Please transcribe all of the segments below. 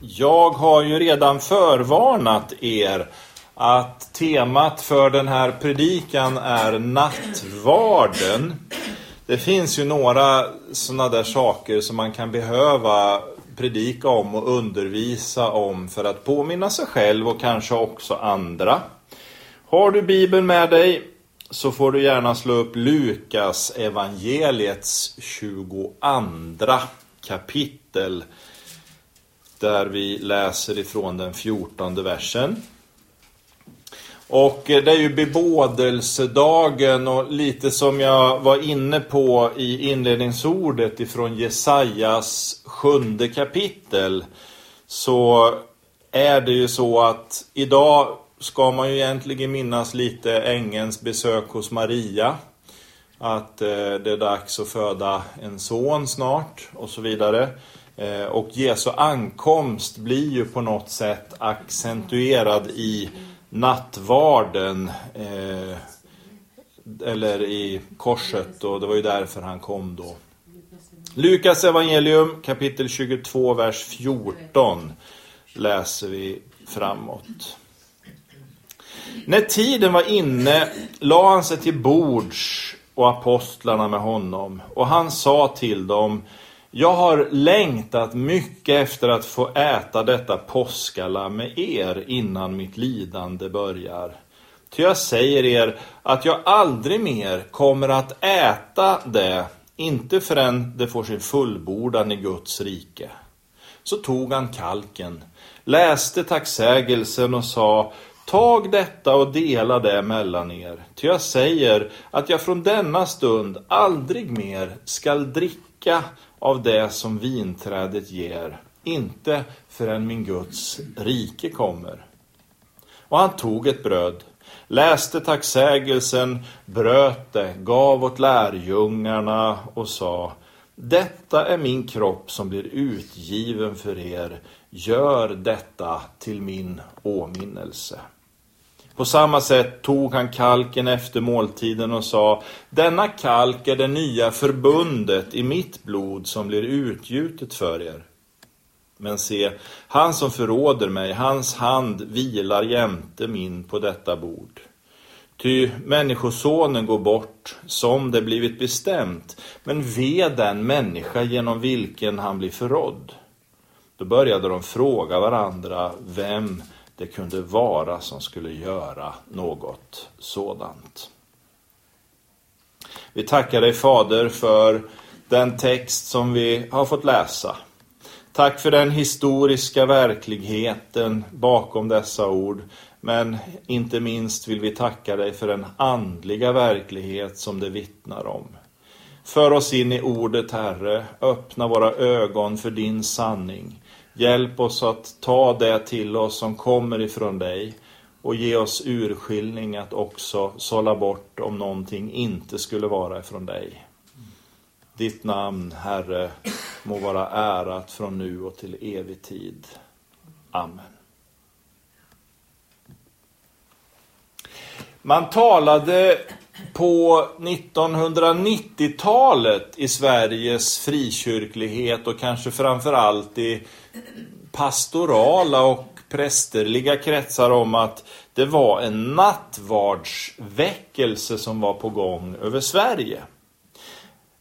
Jag har ju redan förvarnat er att temat för den här predikan är nattvarden. Det finns ju några sådana där saker som man kan behöva predika om och undervisa om för att påminna sig själv och kanske också andra. Har du Bibeln med dig så får du gärna slå upp Lukas evangeliets 22 kapitel där vi läser ifrån den 14 versen. Och eh, det är ju bebådelsedagen och lite som jag var inne på i inledningsordet ifrån Jesajas sjunde kapitel. Så är det ju så att idag ska man ju egentligen minnas lite ängens besök hos Maria. Att eh, det är dags att föda en son snart och så vidare. Eh, och Jesu ankomst blir ju på något sätt accentuerad i nattvarden. Eh, eller i korset och det var ju därför han kom då. Lukas evangelium kapitel 22, vers 14 läser vi framåt. När tiden var inne la han sig till bords och apostlarna med honom och han sa till dem jag har längtat mycket efter att få äta detta påskalamm med er innan mitt lidande börjar. Ty jag säger er att jag aldrig mer kommer att äta det, inte förrän det får sin fullbordan i Guds rike. Så tog han kalken, läste tacksägelsen och sa Tag detta och dela det mellan er, ty jag säger att jag från denna stund aldrig mer skall dricka av det som vinträdet ger, inte förrän min Guds rike kommer. Och han tog ett bröd, läste tacksägelsen, bröt det, gav åt lärjungarna och sa Detta är min kropp som blir utgiven för er. Gör detta till min åminnelse. På samma sätt tog han kalken efter måltiden och sa Denna kalk är det nya förbundet i mitt blod som blir utgjutet för er. Men se, han som förråder mig, hans hand vilar jämte min på detta bord. Ty Människosonen går bort som det blivit bestämt, men ve den människa genom vilken han blir förrådd. Då började de fråga varandra vem det kunde vara som skulle göra något sådant. Vi tackar dig Fader för den text som vi har fått läsa. Tack för den historiska verkligheten bakom dessa ord. Men inte minst vill vi tacka dig för den andliga verklighet som det vittnar om. För oss in i ordet Herre, öppna våra ögon för din sanning. Hjälp oss att ta det till oss som kommer ifrån dig och ge oss urskiljning att också sålla bort om någonting inte skulle vara ifrån dig. Ditt namn, Herre, må vara ärat från nu och till evig tid. Amen. Man talade på 1990-talet i Sveriges frikyrklighet och kanske framförallt i pastorala och prästerliga kretsar om att det var en nattvardsväckelse som var på gång över Sverige.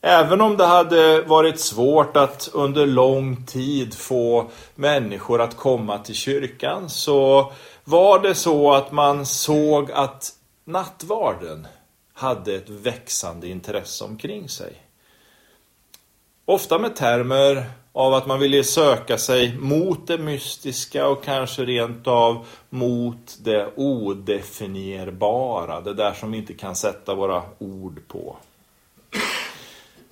Även om det hade varit svårt att under lång tid få människor att komma till kyrkan så var det så att man såg att nattvarden hade ett växande intresse omkring sig. Ofta med termer av att man ville söka sig mot det mystiska och kanske rent av mot det odefinierbara, det där som vi inte kan sätta våra ord på.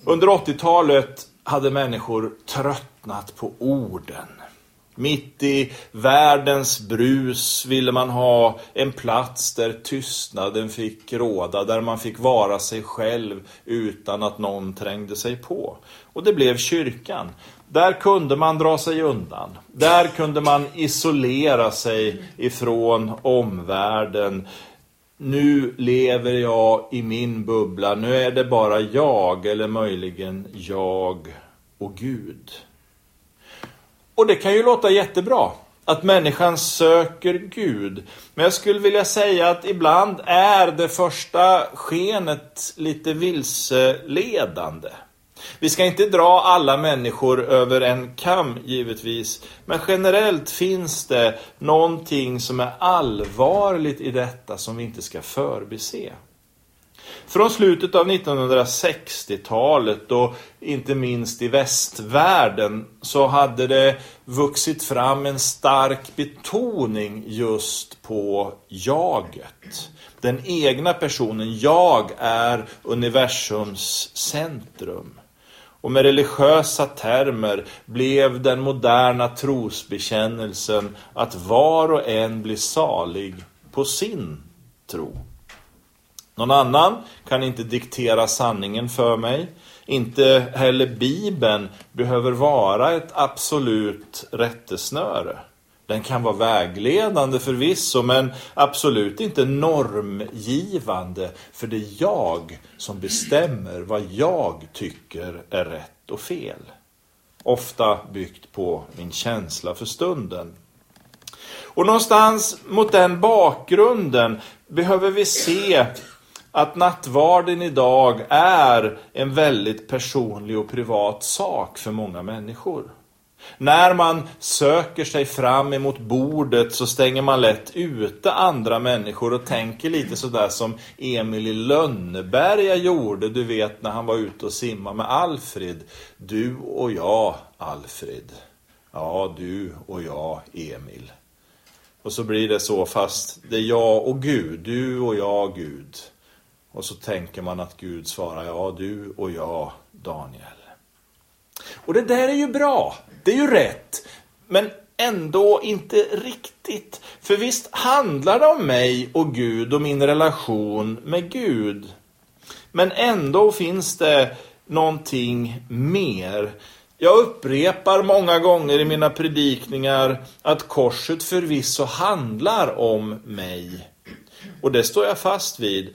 Under 80-talet hade människor tröttnat på orden. Mitt i världens brus ville man ha en plats där tystnaden fick råda, där man fick vara sig själv utan att någon trängde sig på. Och det blev kyrkan. Där kunde man dra sig undan. Där kunde man isolera sig ifrån omvärlden. Nu lever jag i min bubbla. Nu är det bara jag eller möjligen jag och Gud. Och det kan ju låta jättebra att människan söker Gud. Men jag skulle vilja säga att ibland är det första skenet lite vilseledande. Vi ska inte dra alla människor över en kam givetvis, men generellt finns det någonting som är allvarligt i detta som vi inte ska förbise. Från slutet av 1960-talet och inte minst i västvärlden så hade det vuxit fram en stark betoning just på jaget. Den egna personen, jag är universums centrum. Och med religiösa termer blev den moderna trosbekännelsen att var och en blir salig på sin tro. Någon annan kan inte diktera sanningen för mig. Inte heller Bibeln behöver vara ett absolut rättesnöre. Den kan vara vägledande förvisso, men absolut inte normgivande. För det är jag som bestämmer vad jag tycker är rätt och fel. Ofta byggt på min känsla för stunden. Och någonstans mot den bakgrunden behöver vi se att nattvarden idag är en väldigt personlig och privat sak för många människor. När man söker sig fram emot bordet så stänger man lätt ute andra människor och tänker lite sådär som Emil i Lönneberga gjorde, du vet när han var ute och simmade med Alfred. Du och jag, Alfred. Ja, du och jag, Emil. Och så blir det så fast det är jag och Gud, du och jag, Gud. Och så tänker man att Gud svarar, ja du och jag, Daniel. Och det där är ju bra, det är ju rätt. Men ändå inte riktigt. För visst handlar det om mig och Gud och min relation med Gud. Men ändå finns det någonting mer. Jag upprepar många gånger i mina predikningar att korset förvisso handlar om mig. Och det står jag fast vid.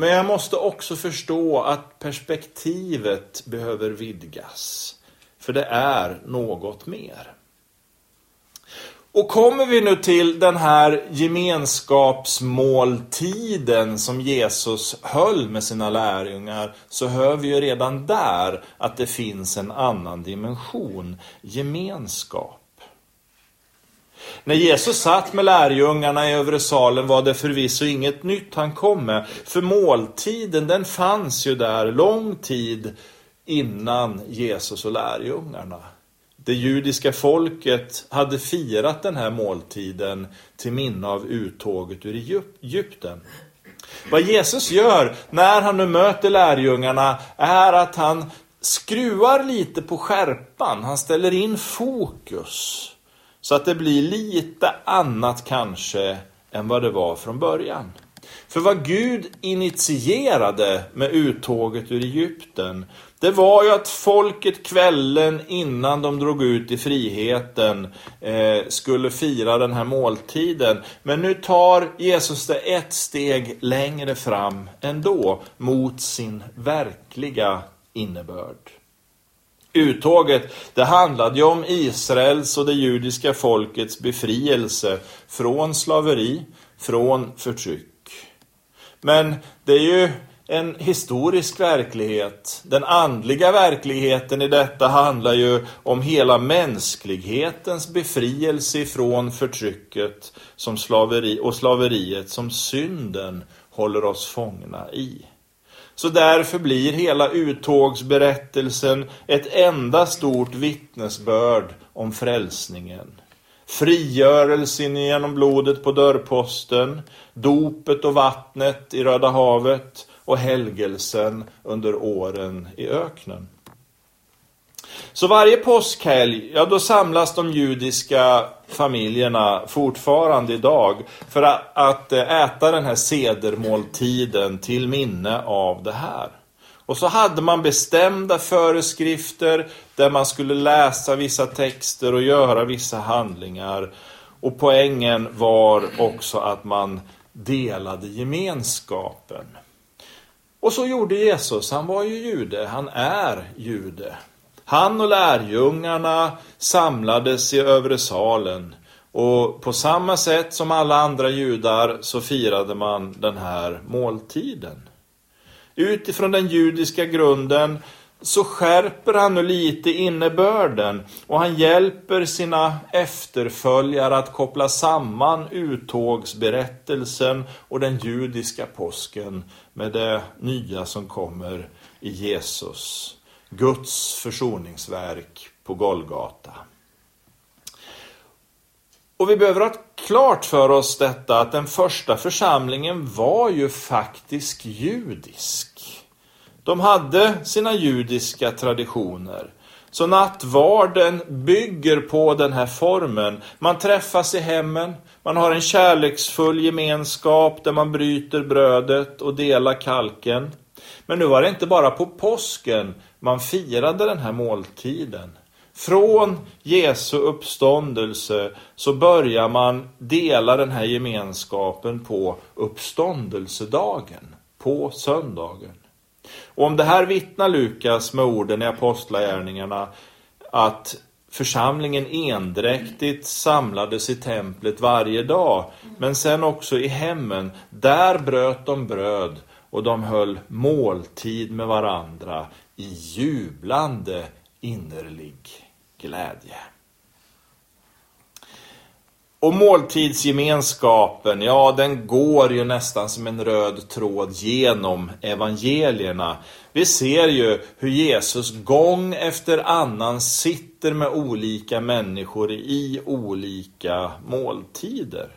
Men jag måste också förstå att perspektivet behöver vidgas. För det är något mer. Och kommer vi nu till den här gemenskapsmåltiden som Jesus höll med sina lärjungar så hör vi ju redan där att det finns en annan dimension, gemenskap. När Jesus satt med lärjungarna i övre salen var det förvisso inget nytt han kom med. För måltiden den fanns ju där lång tid innan Jesus och lärjungarna. Det judiska folket hade firat den här måltiden till minne av uttåget ur Egypten. Vad Jesus gör när han nu möter lärjungarna är att han skruvar lite på skärpan. Han ställer in fokus. Så att det blir lite annat kanske än vad det var från början. För vad Gud initierade med uttåget ur Egypten, det var ju att folket kvällen innan de drog ut i friheten eh, skulle fira den här måltiden. Men nu tar Jesus det ett steg längre fram ändå mot sin verkliga innebörd. Uttåget, det handlade ju om Israels och det judiska folkets befrielse från slaveri, från förtryck. Men det är ju en historisk verklighet. Den andliga verkligheten i detta handlar ju om hela mänsklighetens befrielse från förtrycket som slaveri och slaveriet som synden håller oss fångna i. Så därför blir hela uttågsberättelsen ett enda stort vittnesbörd om frälsningen. Frigörelsen genom blodet på dörrposten, dopet och vattnet i Röda havet och helgelsen under åren i öknen. Så varje påskhelg, ja då samlas de judiska familjerna fortfarande idag för att, att äta den här sedermåltiden till minne av det här. Och så hade man bestämda föreskrifter där man skulle läsa vissa texter och göra vissa handlingar. Och poängen var också att man delade gemenskapen. Och så gjorde Jesus, han var ju jude, han är jude. Han och lärjungarna samlades i övre salen och på samma sätt som alla andra judar så firade man den här måltiden. Utifrån den judiska grunden så skärper han nu lite innebörden och han hjälper sina efterföljare att koppla samman uttågsberättelsen och den judiska påsken med det nya som kommer i Jesus. Guds försoningsverk på Golgata. Och vi behöver ha klart för oss detta att den första församlingen var ju faktiskt judisk. De hade sina judiska traditioner. Så nattvarden bygger på den här formen. Man träffas i hemmen, man har en kärleksfull gemenskap där man bryter brödet och delar kalken. Men nu var det inte bara på påsken man firade den här måltiden. Från Jesu uppståndelse så börjar man dela den här gemenskapen på uppståndelsedagen, på söndagen. Och om det här vittnar Lukas med orden i Apostlagärningarna att församlingen endräktigt samlades i templet varje dag, men sen också i hemmen. Där bröt de bröd och de höll måltid med varandra i jublande innerlig glädje. Och måltidsgemenskapen, ja den går ju nästan som en röd tråd genom evangelierna. Vi ser ju hur Jesus gång efter annan sitter med olika människor i olika måltider.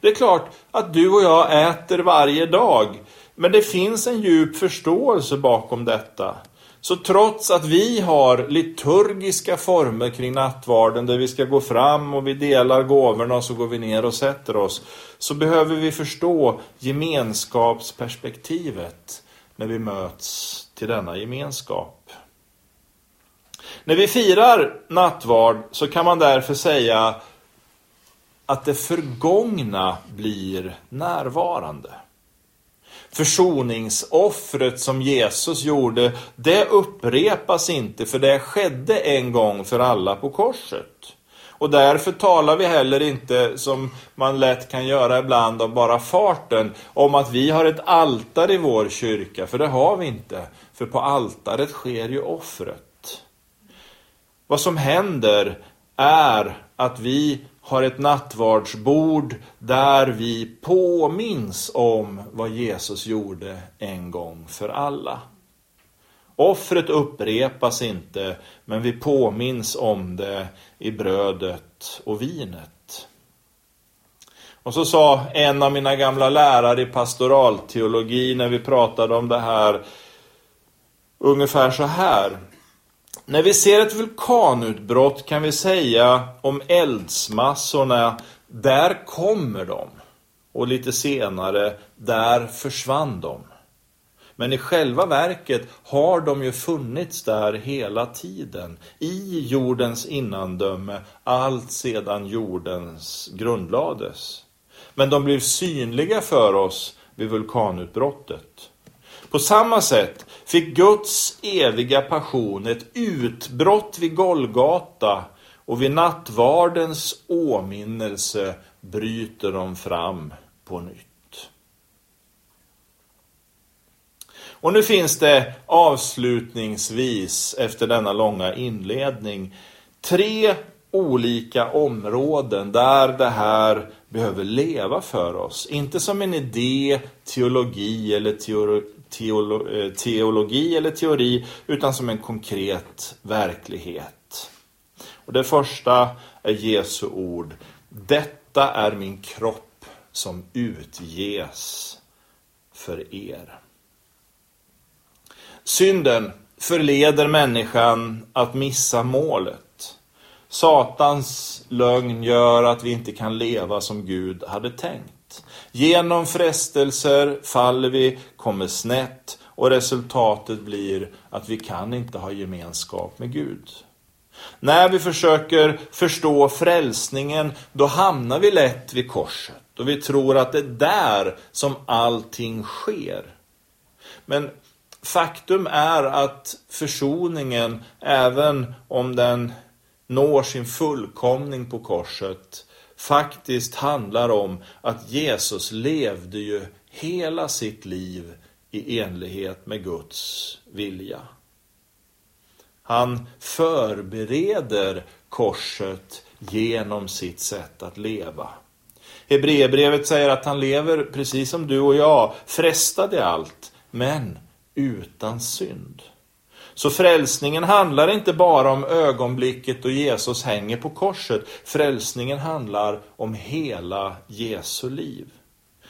Det är klart att du och jag äter varje dag, men det finns en djup förståelse bakom detta. Så trots att vi har liturgiska former kring nattvarden där vi ska gå fram och vi delar gåvorna och så går vi ner och sätter oss. Så behöver vi förstå gemenskapsperspektivet när vi möts till denna gemenskap. När vi firar nattvard så kan man därför säga att det förgångna blir närvarande försoningsoffret som Jesus gjorde, det upprepas inte för det skedde en gång för alla på korset. Och därför talar vi heller inte, som man lätt kan göra ibland av bara farten, om att vi har ett altare i vår kyrka, för det har vi inte. För på altaret sker ju offret. Vad som händer är att vi har ett nattvardsbord där vi påminns om vad Jesus gjorde en gång för alla. Offret upprepas inte, men vi påminns om det i brödet och vinet. Och så sa en av mina gamla lärare i pastoralteologi när vi pratade om det här ungefär så här. När vi ser ett vulkanutbrott kan vi säga om eldsmassorna, där kommer de. Och lite senare, där försvann de. Men i själva verket har de ju funnits där hela tiden, i jordens innandöme, allt sedan jordens grundlades. Men de blev synliga för oss vid vulkanutbrottet. På samma sätt fick Guds eviga passion ett utbrott vid Golgata och vid nattvardens åminnelse bryter de fram på nytt. Och nu finns det avslutningsvis, efter denna långa inledning, tre olika områden där det här behöver leva för oss. Inte som en idé, teologi eller teolo eh, teologi eller teori utan som en konkret verklighet. Och Det första är Jesu ord. Detta är min kropp som utges för er. Synden förleder människan att missa målet. Satans lögn gör att vi inte kan leva som Gud hade tänkt. Genom frestelser faller vi, kommer snett och resultatet blir att vi kan inte ha gemenskap med Gud. När vi försöker förstå frälsningen, då hamnar vi lätt vid korset och vi tror att det är där som allting sker. Men faktum är att försoningen, även om den når sin fullkomning på korset, faktiskt handlar om att Jesus levde ju hela sitt liv i enlighet med Guds vilja. Han förbereder korset genom sitt sätt att leva. Hebreerbrevet säger att han lever precis som du och jag, frestad i allt, men utan synd. Så frälsningen handlar inte bara om ögonblicket då Jesus hänger på korset. Frälsningen handlar om hela Jesu liv.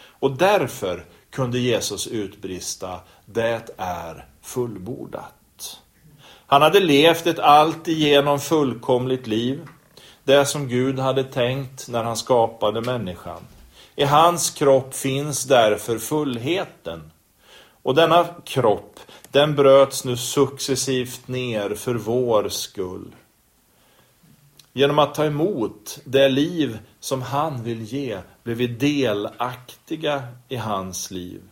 Och därför kunde Jesus utbrista, det är fullbordat. Han hade levt ett alltigenom fullkomligt liv. Det som Gud hade tänkt när han skapade människan. I hans kropp finns därför fullheten. Och denna kropp, den bröts nu successivt ner för vår skull. Genom att ta emot det liv som han vill ge blev vi delaktiga i hans liv.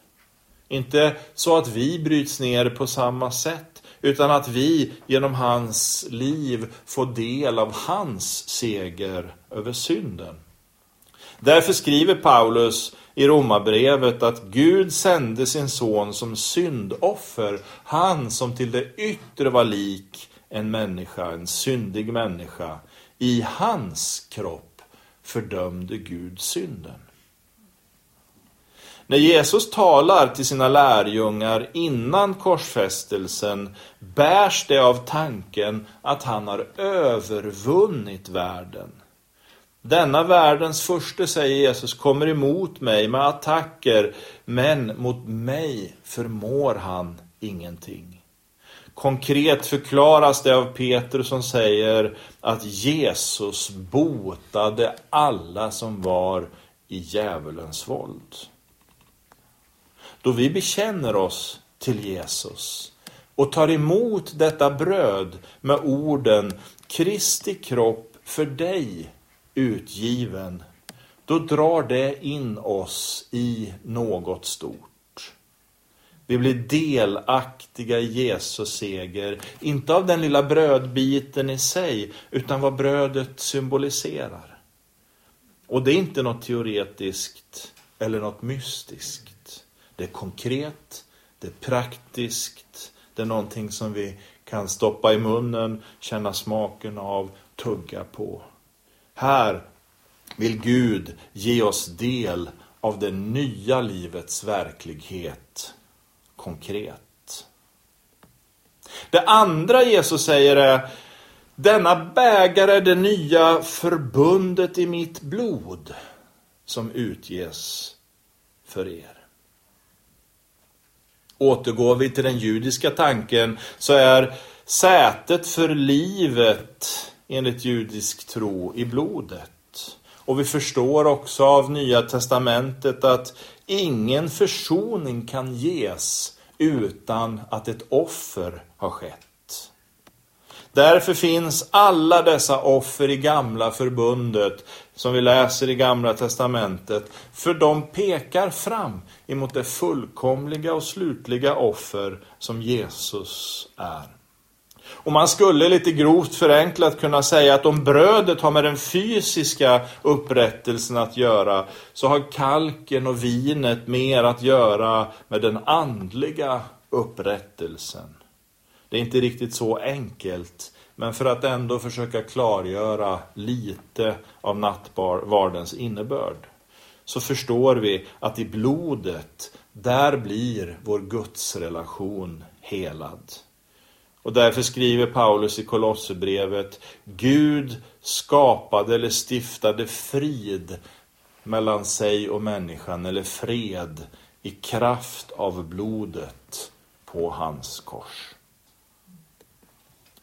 Inte så att vi bryts ner på samma sätt, utan att vi genom hans liv får del av hans seger över synden. Därför skriver Paulus i Romarbrevet att Gud sände sin son som syndoffer, han som till det yttre var lik en människa, en syndig människa. I hans kropp fördömde Gud synden. När Jesus talar till sina lärjungar innan korsfästelsen bärs det av tanken att han har övervunnit världen. Denna världens första, säger Jesus, kommer emot mig med attacker, men mot mig förmår han ingenting. Konkret förklaras det av Petrus som säger att Jesus botade alla som var i djävulens våld. Då vi bekänner oss till Jesus och tar emot detta bröd med orden Kristi kropp för dig utgiven, då drar det in oss i något stort. Vi blir delaktiga i Jesus seger, inte av den lilla brödbiten i sig, utan vad brödet symboliserar. Och det är inte något teoretiskt eller något mystiskt. Det är konkret, det är praktiskt, det är någonting som vi kan stoppa i munnen, känna smaken av, tugga på. Här vill Gud ge oss del av det nya livets verklighet konkret. Det andra Jesus säger är denna bägare är det nya förbundet i mitt blod som utges för er. Återgår vi till den judiska tanken så är sätet för livet enligt judisk tro i blodet. Och vi förstår också av Nya Testamentet att ingen försoning kan ges utan att ett offer har skett. Därför finns alla dessa offer i gamla förbundet som vi läser i gamla testamentet. För de pekar fram emot det fullkomliga och slutliga offer som Jesus är. Och man skulle lite grovt förenklat kunna säga att om brödet har med den fysiska upprättelsen att göra så har kalken och vinet mer att göra med den andliga upprättelsen. Det är inte riktigt så enkelt, men för att ändå försöka klargöra lite av nattvardens innebörd så förstår vi att i blodet, där blir vår gudsrelation helad. Och därför skriver Paulus i Kolosserbrevet Gud skapade eller stiftade frid mellan sig och människan, eller fred, i kraft av blodet på hans kors.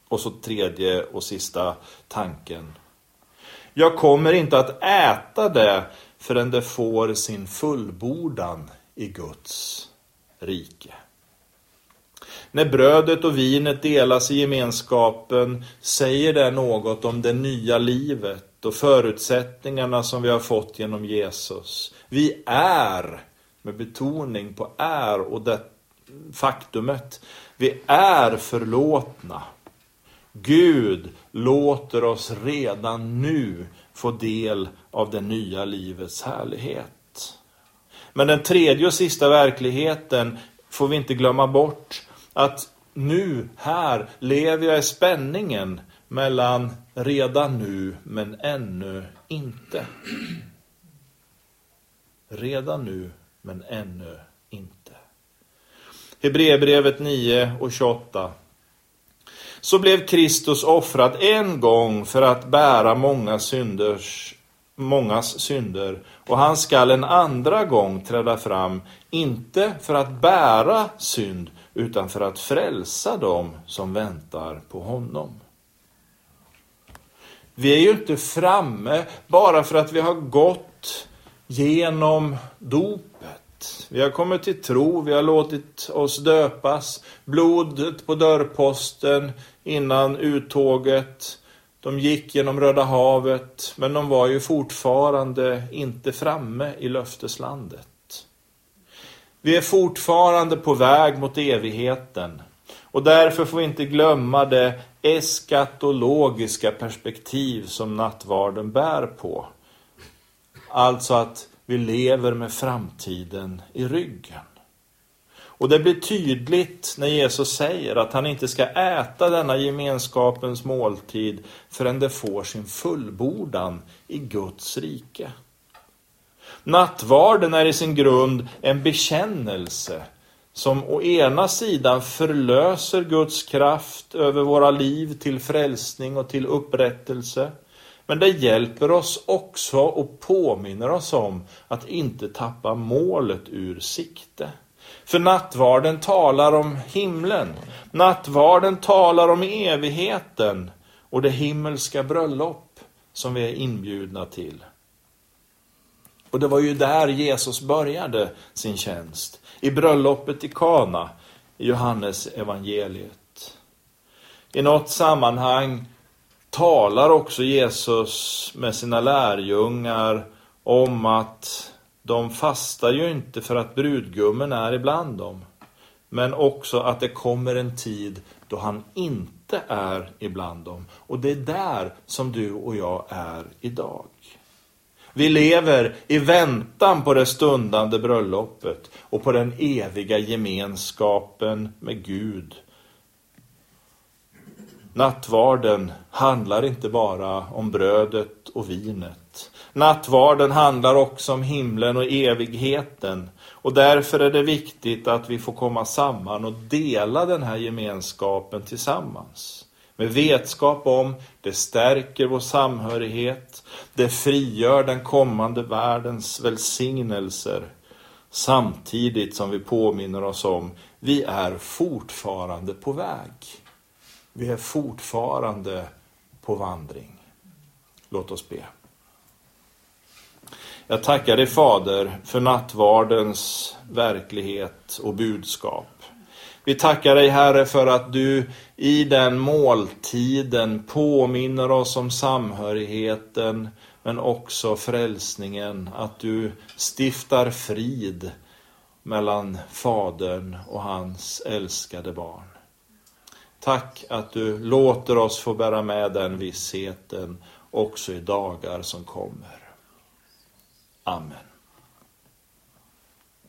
Och så tredje och sista tanken. Jag kommer inte att äta det förrän det får sin fullbordan i Guds rike. När brödet och vinet delas i gemenskapen säger det något om det nya livet och förutsättningarna som vi har fått genom Jesus. Vi är, med betoning på är, och det faktumet. Vi är förlåtna. Gud låter oss redan nu få del av det nya livets härlighet. Men den tredje och sista verkligheten får vi inte glömma bort. Att nu, här, lever jag i spänningen mellan redan nu men ännu inte. Redan nu men ännu inte. Hebreerbrevet 9 och 28. Så blev Kristus offrad en gång för att bära många synders, mångas synder och han skall en andra gång träda fram, inte för att bära synd utan för att frälsa dem som väntar på honom. Vi är ju inte framme bara för att vi har gått genom dopet. Vi har kommit till tro, vi har låtit oss döpas, blodet på dörrposten innan uttåget. De gick genom Röda havet, men de var ju fortfarande inte framme i löfteslandet. Vi är fortfarande på väg mot evigheten. Och därför får vi inte glömma det eskatologiska perspektiv som nattvarden bär på. Alltså att vi lever med framtiden i ryggen. Och det blir tydligt när Jesus säger att han inte ska äta denna gemenskapens måltid förrän det får sin fullbordan i Guds rike. Nattvarden är i sin grund en bekännelse som å ena sidan förlöser Guds kraft över våra liv till frälsning och till upprättelse. Men det hjälper oss också och påminner oss om att inte tappa målet ur sikte. För nattvarden talar om himlen. Nattvarden talar om evigheten och det himmelska bröllop som vi är inbjudna till. Och det var ju där Jesus började sin tjänst. I bröllopet i Kana, i Johannes evangeliet. I något sammanhang talar också Jesus med sina lärjungar om att de fastar ju inte för att brudgummen är ibland dem. Men också att det kommer en tid då han inte är ibland dem. Och det är där som du och jag är idag. Vi lever i väntan på det stundande bröllopet och på den eviga gemenskapen med Gud. Nattvarden handlar inte bara om brödet och vinet. Nattvarden handlar också om himlen och evigheten. Och därför är det viktigt att vi får komma samman och dela den här gemenskapen tillsammans med vetskap om det stärker vår samhörighet, det frigör den kommande världens välsignelser samtidigt som vi påminner oss om vi är fortfarande på väg. Vi är fortfarande på vandring. Låt oss be. Jag tackar dig Fader för nattvardens verklighet och budskap. Vi tackar dig Herre för att du i den måltiden påminner oss om samhörigheten men också frälsningen. Att du stiftar frid mellan Fadern och hans älskade barn. Tack att du låter oss få bära med den vissheten också i dagar som kommer. Amen.